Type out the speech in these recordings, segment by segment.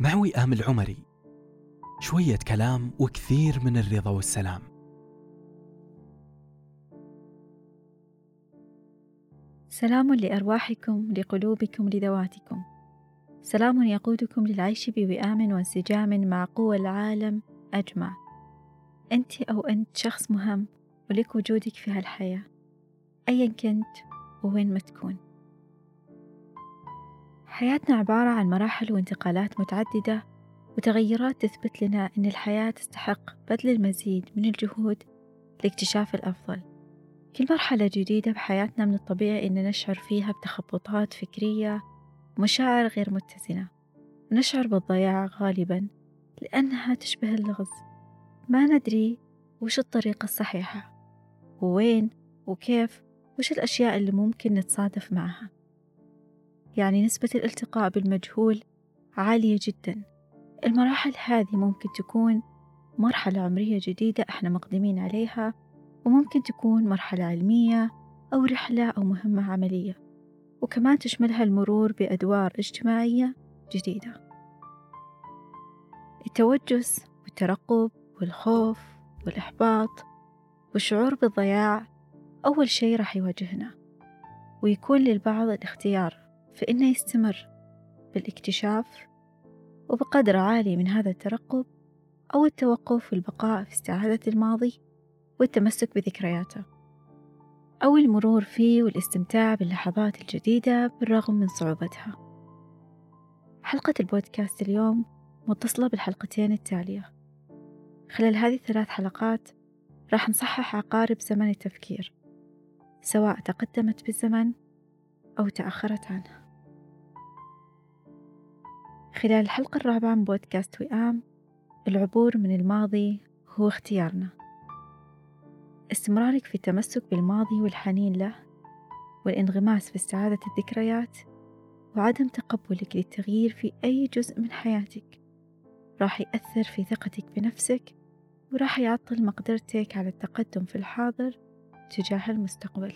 مع وئام العمري شوية كلام وكثير من الرضا والسلام. سلام لأرواحكم لقلوبكم لذواتكم. سلام يقودكم للعيش بوئام وانسجام مع قوى العالم أجمع. أنت أو أنت شخص مهم ولك وجودك في هالحياة. أيا كنت ووين ما تكون. حياتنا عبارة عن مراحل وانتقالات متعددة وتغيرات تثبت لنا أن الحياة تستحق بذل المزيد من الجهود لاكتشاف الأفضل. كل مرحلة جديدة بحياتنا من الطبيعي أن نشعر فيها بتخبطات فكرية ومشاعر غير متزنة. نشعر بالضياع غالبا لأنها تشبه اللغز. ما ندري وش الطريقة الصحيحة ووين وكيف وش الأشياء اللي ممكن نتصادف معها. يعني نسبة الالتقاء بالمجهول عالية جدا. المراحل هذه ممكن تكون مرحلة عمرية جديدة إحنا مقدمين عليها وممكن تكون مرحلة علمية أو رحلة أو مهمة عملية وكمان تشملها المرور بأدوار اجتماعية جديدة. التوجس والترقب والخوف والإحباط والشعور بالضياع أول شي راح يواجهنا ويكون للبعض الاختيار في إنه يستمر بالاكتشاف وبقدر عالي من هذا الترقب أو التوقف والبقاء في استعادة الماضي والتمسك بذكرياته أو المرور فيه والاستمتاع باللحظات الجديدة بالرغم من صعوبتها. حلقة البودكاست اليوم متصلة بالحلقتين التالية. خلال هذه الثلاث حلقات راح نصحح عقارب زمن التفكير سواء تقدمت بالزمن أو تأخرت عنه. خلال الحلقة الرابعة من بودكاست وئام العبور من الماضي هو اختيارنا. استمرارك في التمسك بالماضي والحنين له والانغماس في استعادة الذكريات وعدم تقبلك للتغيير في أي جزء من حياتك. راح يأثر في ثقتك بنفسك وراح يعطل مقدرتك على التقدم في الحاضر تجاه المستقبل.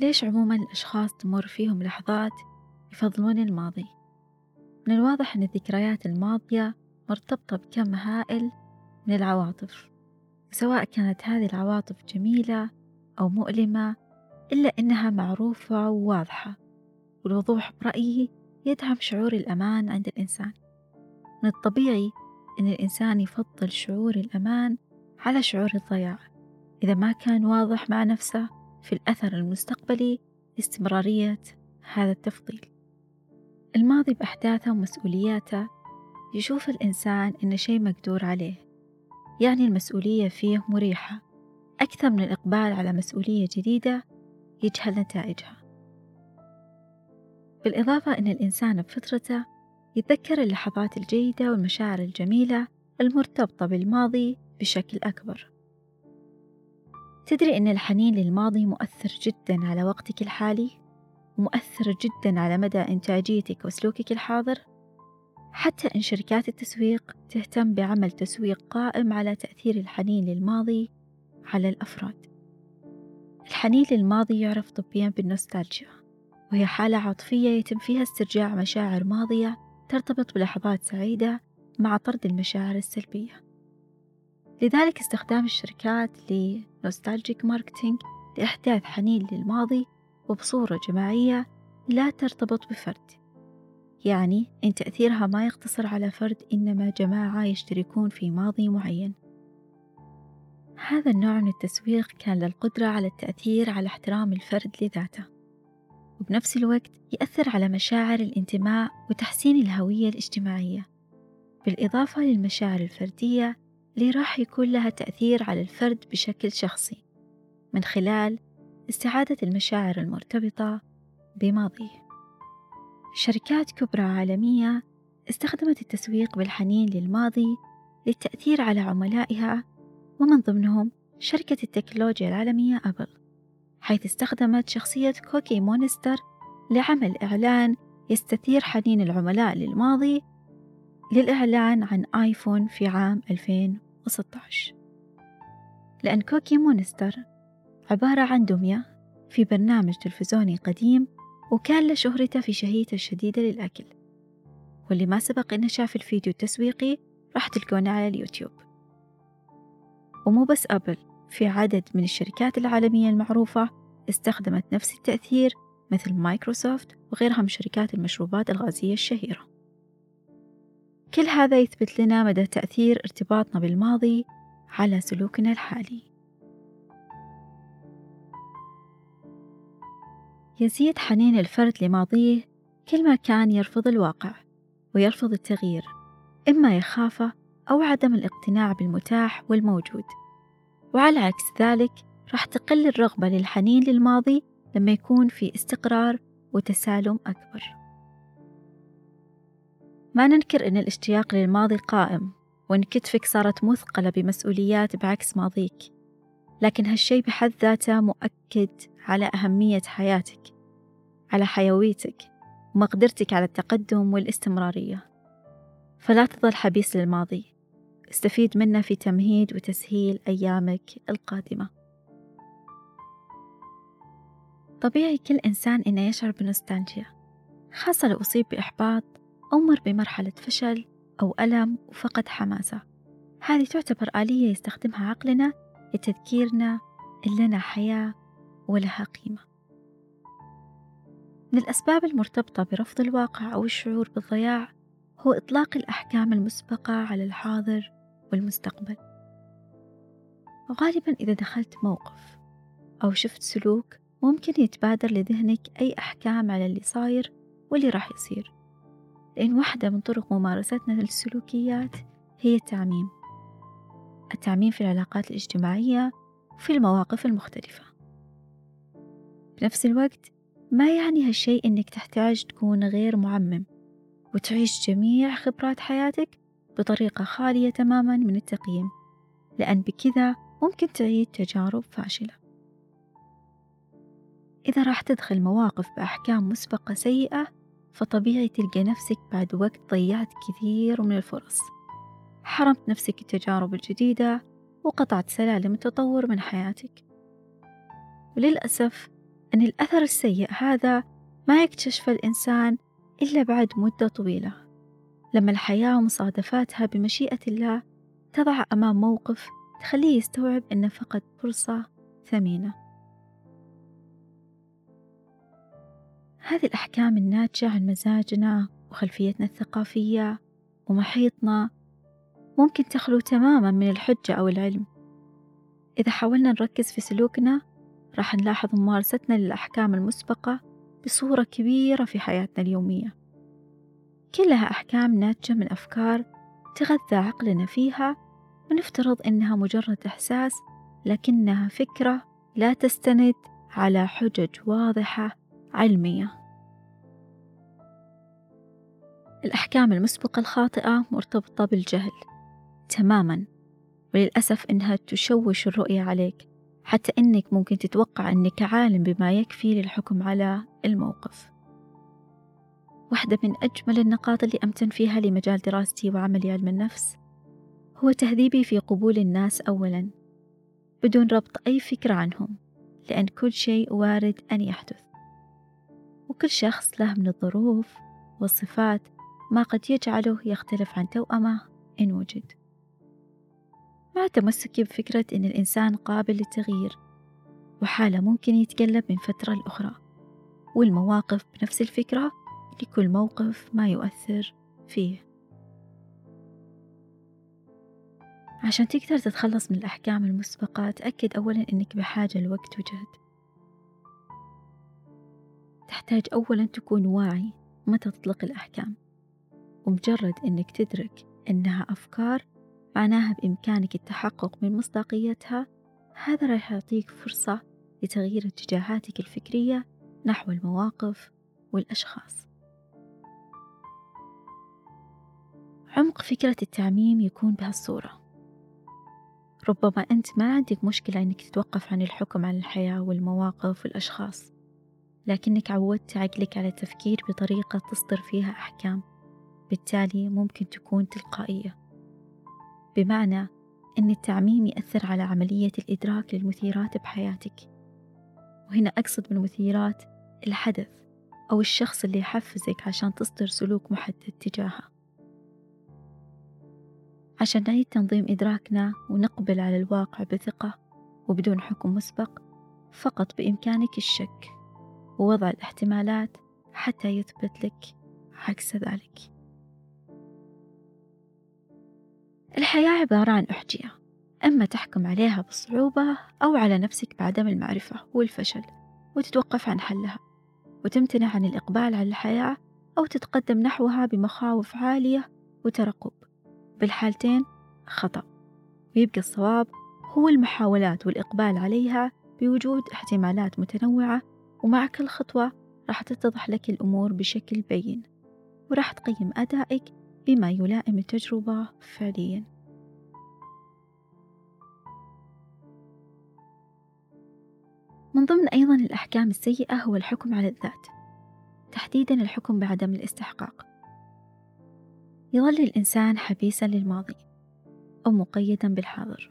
ليش عموما الأشخاص تمر فيهم لحظات يفضلون الماضي؟ من الواضح أن الذكريات الماضية مرتبطة بكم هائل من العواطف سواء كانت هذه العواطف جميلة أو مؤلمة إلا إنها معروفة وواضحة والوضوح برأيي يدعم شعور الأمان عند الإنسان من الطبيعي أن الإنسان يفضل شعور الأمان على شعور الضياع إذا ما كان واضح مع نفسه في الأثر المستقبلي لاستمرارية هذا التفضيل الماضي بأحداثه ومسؤولياته يشوف الإنسان إنه شيء مقدور عليه يعني المسؤولية فيه مريحة أكثر من الإقبال على مسؤولية جديدة يجهل نتائجها. بالإضافة أن الإنسان بفطرته يتذكر اللحظات الجيدة والمشاعر الجميلة المرتبطة بالماضي بشكل أكبر. تدري أن الحنين للماضي مؤثر جدا على وقتك الحالي؟ ومؤثر جدا على مدى إنتاجيتك وسلوكك الحاضر. حتى إن شركات التسويق تهتم بعمل تسويق قائم على تأثير الحنين للماضي على الأفراد. الحنين للماضي يعرف طبيا بالنوستالجيا وهي حالة عاطفية يتم فيها استرجاع مشاعر ماضية ترتبط بلحظات سعيدة مع طرد المشاعر السلبية. لذلك استخدام الشركات لنوستالجيك ماركتينج لإحداث حنين للماضي وبصورة جماعية لا ترتبط بفرد. يعني إن تأثيرها ما يقتصر على فرد إنما جماعة يشتركون في ماضي معين. هذا النوع من التسويق كان للقدرة على التأثير على احترام الفرد لذاته. وبنفس الوقت يأثر على مشاعر الانتماء وتحسين الهوية الاجتماعية. بالإضافة للمشاعر الفردية اللي راح يكون لها تأثير على الفرد بشكل شخصي. من خلال استعادة المشاعر المرتبطة بماضيه شركات كبرى عالمية استخدمت التسويق بالحنين للماضي للتأثير على عملائها ومن ضمنهم شركة التكنولوجيا العالمية أبل حيث استخدمت شخصية كوكي مونستر لعمل إعلان يستثير حنين العملاء للماضي للإعلان عن آيفون في عام 2016 لأن كوكي مونستر عبارة عن دمية في برنامج تلفزيوني قديم وكان له شهرته في شهيته الشديدة للأكل. واللي ما سبق إنه شاف الفيديو التسويقي راح تلقونه على اليوتيوب. ومو بس أبل في عدد من الشركات العالمية المعروفة استخدمت نفس التأثير مثل مايكروسوفت وغيرها من شركات المشروبات الغازية الشهيرة. كل هذا يثبت لنا مدى تأثير ارتباطنا بالماضي على سلوكنا الحالي. يزيد حنين الفرد لماضيه كل ما كان يرفض الواقع ويرفض التغيير إما يخافه أو عدم الاقتناع بالمتاح والموجود. وعلى عكس ذلك راح تقل الرغبة للحنين للماضي لما يكون في استقرار وتسالم أكبر. ما ننكر أن الاشتياق للماضي قائم وأن كتفك صارت مثقلة بمسؤوليات بعكس ماضيك. لكن هالشي بحد ذاته مؤكد على أهمية حياتك على حيويتك ومقدرتك على التقدم والاستمرارية. فلا تظل حبيس للماضي. استفيد منه في تمهيد وتسهيل أيامك القادمة. طبيعي كل إنسان إنه يشعر بنوستالجيا خاصة لو أصيب بإحباط أو مر بمرحلة فشل أو ألم وفقد حماسة. هذه تعتبر آلية يستخدمها عقلنا لتذكيرنا إن لنا حياة ولها قيمة. من الأسباب المرتبطة برفض الواقع أو الشعور بالضياع هو إطلاق الأحكام المسبقة على الحاضر والمستقبل. وغالبا إذا دخلت موقف أو شفت سلوك ممكن يتبادر لذهنك أي أحكام على اللي صاير واللي راح يصير لأن واحدة من طرق ممارستنا للسلوكيات هي التعميم. التعميم في العلاقات الاجتماعية وفي المواقف المختلفة. بنفس الوقت ما يعني هالشيء إنك تحتاج تكون غير معمم وتعيش جميع خبرات حياتك بطريقة خالية تماما من التقييم لأن بكذا ممكن تعيد تجارب فاشلة. إذا راح تدخل مواقف بأحكام مسبقة سيئة فطبيعي تلقى نفسك بعد وقت ضيعت كثير من الفرص. حرمت نفسك التجارب الجديدة وقطعت سلالم التطور من حياتك. وللأسف أن الأثر السيء هذا ما يكتشف الإنسان إلا بعد مدة طويلة. لما الحياة ومصادفاتها بمشيئة الله تضع أمام موقف تخليه يستوعب أنه فقد فرصة ثمينة. هذه الأحكام الناتجة عن مزاجنا وخلفيتنا الثقافية ومحيطنا ممكن تخلو تماما من الحجة أو العلم. إذا حاولنا نركز في سلوكنا راح نلاحظ ممارستنا للأحكام المسبقة بصورة كبيرة في حياتنا اليومية. كلها أحكام ناتجة من أفكار تغذى عقلنا فيها ونفترض إنها مجرد إحساس لكنها فكرة لا تستند على حجج واضحة علمية. الأحكام المسبقة الخاطئة مرتبطة بالجهل. تماما. وللأسف إنها تشوش الرؤية عليك حتى إنك ممكن تتوقع إنك عالم بما يكفي للحكم على الموقف. واحدة من أجمل النقاط اللي أمتن فيها لمجال دراستي وعملي علم النفس هو تهذيبي في قبول الناس أولا بدون ربط أي فكرة عنهم لأن كل شيء وارد أن يحدث. وكل شخص له من الظروف والصفات ما قد يجعله يختلف عن توأمه إن وجد. مع تمسكي بفكرة أن الإنسان قابل للتغيير وحالة ممكن يتقلب من فترة لأخرى والمواقف بنفس الفكرة لكل موقف ما يؤثر فيه. عشان تقدر تتخلص من الأحكام المسبقة تأكد أولا أنك بحاجة لوقت وجهد. تحتاج أولا تكون واعي متى تطلق الأحكام ومجرد أنك تدرك أنها أفكار معناها بإمكانك التحقق من مصداقيتها هذا راح يعطيك فرصة لتغيير اتجاهاتك الفكرية نحو المواقف والأشخاص. عمق فكرة التعميم يكون بهالصورة ربما أنت ما عندك مشكلة أنك تتوقف عن الحكم على الحياة والمواقف والأشخاص لكنك عودت عقلك على التفكير بطريقة تصدر فيها أحكام بالتالي ممكن تكون تلقائية. بمعنى أن التعميم يأثر على عملية الإدراك للمثيرات بحياتك. وهنا أقصد بالمثيرات الحدث أو الشخص اللي يحفزك عشان تصدر سلوك محدد تجاهه. عشان نعيد تنظيم إدراكنا ونقبل على الواقع بثقة وبدون حكم مسبق فقط بإمكانك الشك ووضع الاحتمالات حتى يثبت لك عكس ذلك. الحياة عبارة عن أحجية إما تحكم عليها بالصعوبة أو على نفسك بعدم المعرفة والفشل وتتوقف عن حلها وتمتنع عن الإقبال على الحياة أو تتقدم نحوها بمخاوف عالية وترقب. بالحالتين خطأ ويبقى الصواب هو المحاولات والإقبال عليها بوجود احتمالات متنوعة ومع كل خطوة راح تتضح لك الأمور بشكل بين وراح تقيم أدائك بما يلائم التجربة فعليا. من ضمن أيضا الأحكام السيئة هو الحكم على الذات. تحديدا الحكم بعدم الاستحقاق. يظل الإنسان حبيسا للماضي أو مقيدا بالحاضر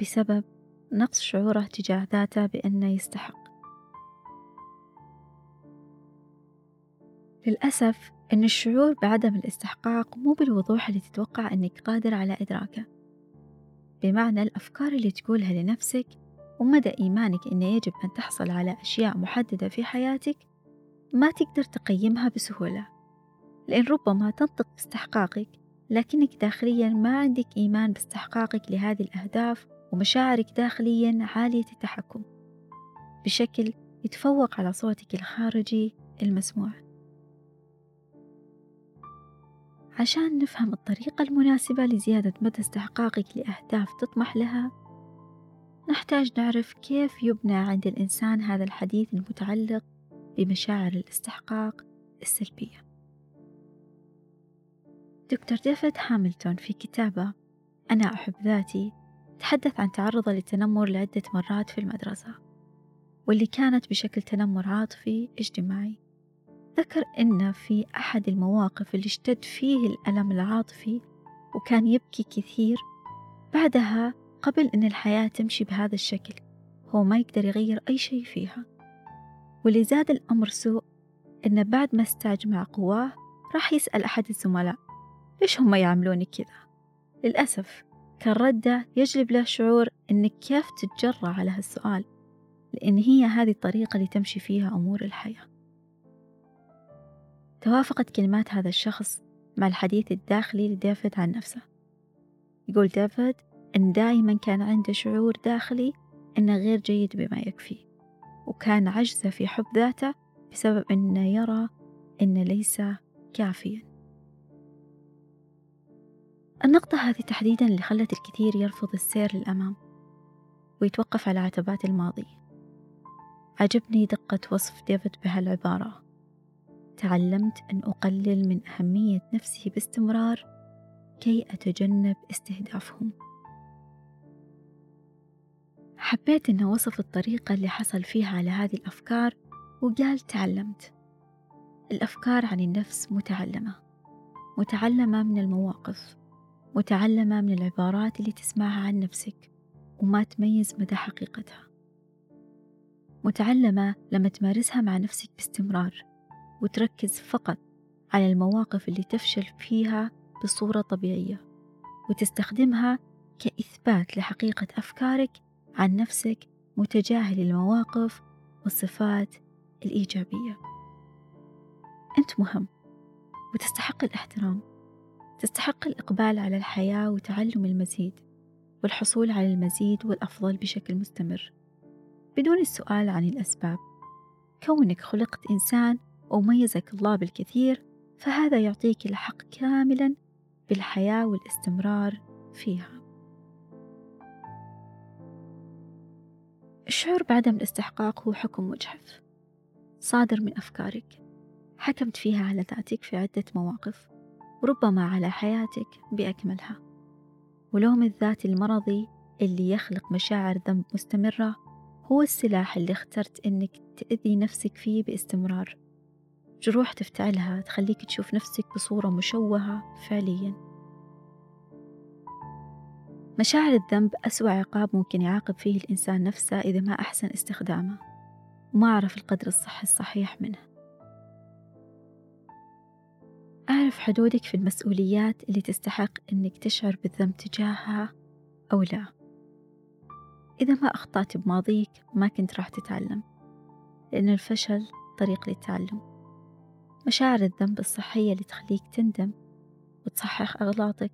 بسبب نقص شعوره تجاه ذاته بأنه يستحق. للأسف أن الشعور بعدم الاستحقاق مو بالوضوح اللي تتوقع أنك قادر على إدراكه. بمعنى الأفكار اللي تقولها لنفسك ومدى إيمانك أن يجب أن تحصل على أشياء محددة في حياتك ما تقدر تقيمها بسهولة. لأن ربما تنطق باستحقاقك لكنك داخليا ما عندك إيمان باستحقاقك لهذه الأهداف ومشاعرك داخليا عالية التحكم. بشكل يتفوق على صوتك الخارجي المسموع. عشان نفهم الطريقة المناسبة لزيادة مدى استحقاقك لأهداف تطمح لها نحتاج نعرف كيف يبنى عند الإنسان هذا الحديث المتعلق بمشاعر الاستحقاق السلبية. دكتور ديفيد هاملتون في كتابه أنا أحب ذاتي تحدث عن تعرضه للتنمر لعدة مرات في المدرسة واللي كانت بشكل تنمر عاطفي اجتماعي. ذكر أن في أحد المواقف اللي اشتد فيه الألم العاطفي وكان يبكي كثير بعدها قبل أن الحياة تمشي بهذا الشكل هو ما يقدر يغير أي شيء فيها. واللي زاد الأمر سوء أنه بعد ما استجمع قواه راح يسأل أحد الزملاء ليش هم يعاملوني كذا؟ للأسف كان ردة يجلب له شعور أنك كيف تتجرأ على هالسؤال لأن هي هذه الطريقة اللي تمشي فيها أمور الحياة. توافقت كلمات هذا الشخص مع الحديث الداخلي لديفيد عن نفسه. يقول ديفيد أن دائما كان عنده شعور داخلي أنه غير جيد بما يكفي وكان عجزة في حب ذاته بسبب أنه يرى أنه ليس كافيا. النقطة هذه تحديدا اللي خلت الكثير يرفض السير للأمام ويتوقف على عتبات الماضي. عجبني دقة وصف ديفيد بهالعبارة. تعلمت أن أقلل من أهمية نفسي باستمرار كي أتجنب استهدافهم. حبيت أنه وصف الطريقة اللي حصل فيها على هذه الأفكار وقال تعلمت. الأفكار عن النفس متعلمة متعلمة من المواقف متعلمة من العبارات اللي تسمعها عن نفسك وما تميز مدى حقيقتها. متعلمة لما تمارسها مع نفسك باستمرار. وتركز فقط على المواقف اللي تفشل فيها بصورة طبيعية وتستخدمها كإثبات لحقيقة أفكارك عن نفسك متجاهل المواقف والصفات الإيجابية. أنت مهم وتستحق الاحترام تستحق الإقبال على الحياة وتعلم المزيد والحصول على المزيد والأفضل بشكل مستمر. بدون السؤال عن الأسباب كونك خلقت إنسان وميزك الله بالكثير فهذا يعطيك الحق كاملا بالحياة والاستمرار فيها. الشعور بعدم الاستحقاق هو حكم مجحف صادر من أفكارك. حكمت فيها على ذاتك في عدة مواقف وربما على حياتك بأكملها. ولوم الذات المرضي اللي يخلق مشاعر ذنب مستمرة هو السلاح اللي اخترت إنك تأذي نفسك فيه باستمرار. جروح تفتعلها تخليك تشوف نفسك بصورة مشوهة فعليا. مشاعر الذنب أسوأ عقاب ممكن يعاقب فيه الإنسان نفسه إذا ما أحسن استخدامه وما عرف القدر الصحي الصحيح منه. أعرف حدودك في المسؤوليات اللي تستحق إنك تشعر بالذنب تجاهها أو لا. إذا ما أخطأت بماضيك ما كنت راح تتعلم لأن الفشل طريق للتعلم. مشاعر الذنب الصحية اللي تخليك تندم وتصحح أغلاطك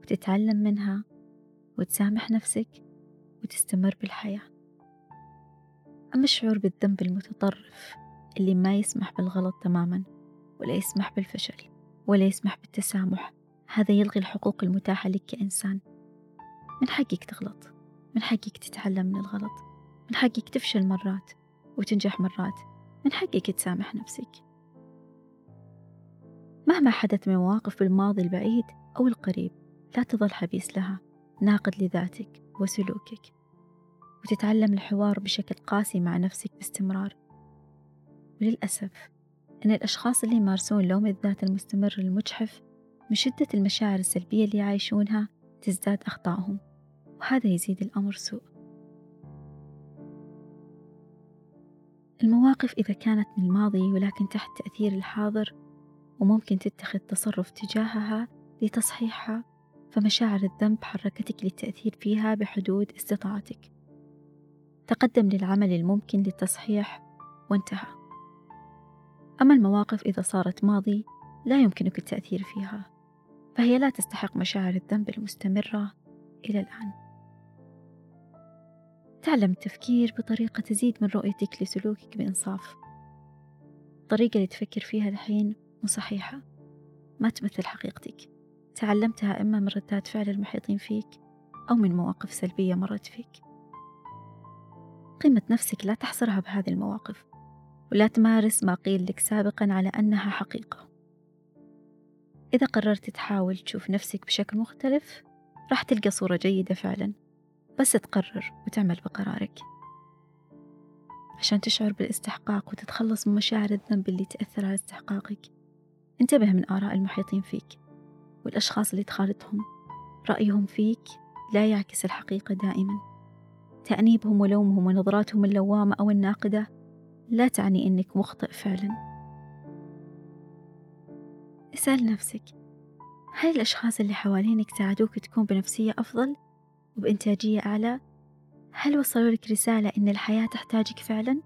وتتعلم منها وتسامح نفسك وتستمر بالحياة. أما الشعور بالذنب المتطرف اللي ما يسمح بالغلط تماما ولا يسمح بالفشل ولا يسمح بالتسامح هذا يلغي الحقوق المتاحة لك كإنسان. من حقك تغلط من حقك تتعلم من الغلط من حقك تفشل مرات وتنجح مرات من حقك تسامح نفسك. مهما حدث من مواقف بالماضي البعيد أو القريب لا تظل حبيس لها ناقد لذاتك وسلوكك. وتتعلم الحوار بشكل قاسي مع نفسك باستمرار. وللأسف أن الأشخاص اللي يمارسون لوم الذات المستمر المجحف من شدة المشاعر السلبية اللي يعيشونها تزداد أخطائهم وهذا يزيد الأمر سوء. المواقف إذا كانت من الماضي ولكن تحت تأثير الحاضر وممكن تتخذ تصرف تجاهها لتصحيحها فمشاعر الذنب حركتك للتأثير فيها بحدود استطاعتك. تقدم للعمل الممكن للتصحيح وانتهى. أما المواقف إذا صارت ماضي لا يمكنك التأثير فيها فهي لا تستحق مشاعر الذنب المستمرة إلى الآن. تعلم التفكير بطريقة تزيد من رؤيتك لسلوكك بإنصاف. الطريقة اللي تفكر فيها الحين مو صحيحة ما تمثل حقيقتك. تعلمتها إما من ردات فعل المحيطين فيك أو من مواقف سلبية مرت فيك. قيمة نفسك لا تحصرها بهذه المواقف ولا تمارس ما قيل لك سابقا على أنها حقيقة. إذا قررت تحاول تشوف نفسك بشكل مختلف راح تلقى صورة جيدة فعلا. بس تقرر وتعمل بقرارك. عشان تشعر بالإستحقاق وتتخلص من مشاعر الذنب اللي تأثر على استحقاقك. انتبه من آراء المحيطين فيك والأشخاص اللي تخالطهم رأيهم فيك لا يعكس الحقيقة دائما تأنيبهم ولومهم ونظراتهم اللوامة أو الناقدة لا تعني أنك مخطئ فعلا اسأل نفسك هل الأشخاص اللي حوالينك ساعدوك تكون بنفسية أفضل وبإنتاجية أعلى؟ هل وصلوا لك رسالة إن الحياة تحتاجك فعلا؟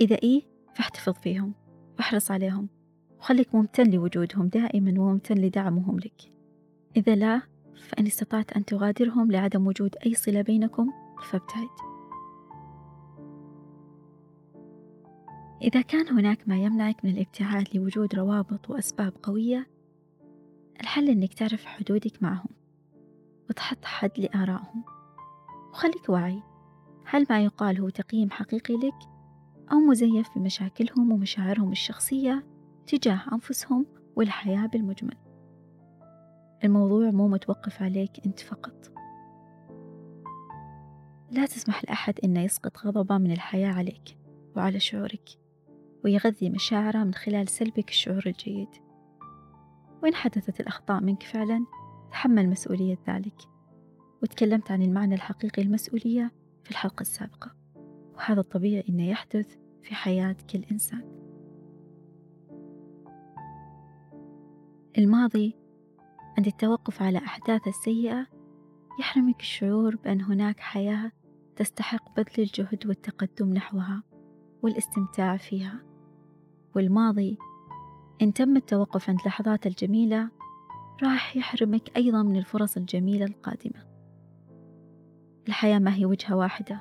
إذا إيه فاحتفظ فيهم واحرص عليهم وخليك ممتن لوجودهم دائما وممتن لدعمهم لك. إذا لا فإن استطعت أن تغادرهم لعدم وجود أي صلة بينكم فابتعد. إذا كان هناك ما يمنعك من الابتعاد لوجود روابط وأسباب قوية الحل إنك تعرف حدودك معهم وتحط حد لآرائهم. وخليك واعي. هل ما يقال هو تقييم حقيقي لك أو مزيف بمشاكلهم ومشاعرهم الشخصية؟ تجاه أنفسهم والحياة بالمجمل. الموضوع مو متوقف عليك أنت فقط. لا تسمح لأحد أنه يسقط غضبه من الحياة عليك وعلى شعورك ويغذي مشاعره من خلال سلبك الشعور الجيد. وإن حدثت الأخطاء منك فعلا تحمل مسؤولية ذلك. وتكلمت عن المعنى الحقيقي للمسؤولية في الحلقة السابقة. وهذا الطبيعي إنه يحدث في حياة كل إنسان. الماضي عند التوقف على أحداث السيئة يحرمك الشعور بأن هناك حياة تستحق بذل الجهد والتقدم نحوها والاستمتاع فيها. والماضي إن تم التوقف عند لحظات الجميلة راح يحرمك أيضا من الفرص الجميلة القادمة. الحياة ما هي وجهة واحدة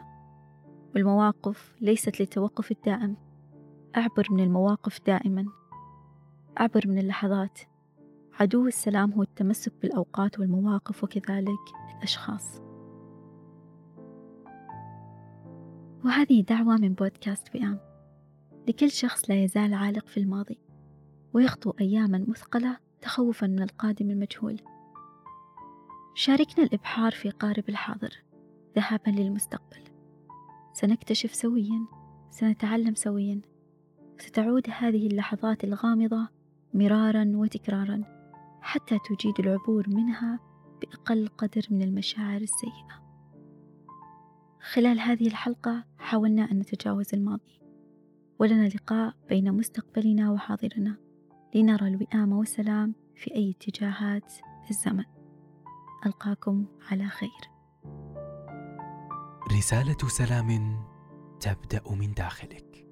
والمواقف ليست للتوقف الدائم أعبر من المواقف دائما أعبر من اللحظات عدو السلام هو التمسك بالأوقات والمواقف وكذلك الأشخاص. وهذه دعوة من بودكاست فئام. لكل شخص لا يزال عالق في الماضي ويخطو أياما مثقلة تخوفا من القادم المجهول. شاركنا الإبحار في قارب الحاضر. ذهابا للمستقبل. سنكتشف سويا سنتعلم سويا. ستعود هذه اللحظات الغامضة مرارا وتكرارا. حتى تجيد العبور منها بأقل قدر من المشاعر السيئة. خلال هذه الحلقة حاولنا أن نتجاوز الماضي. ولنا لقاء بين مستقبلنا وحاضرنا. لنرى الوئام والسلام في أي اتجاهات الزمن. ألقاكم على خير. رسالة سلام تبدأ من داخلك.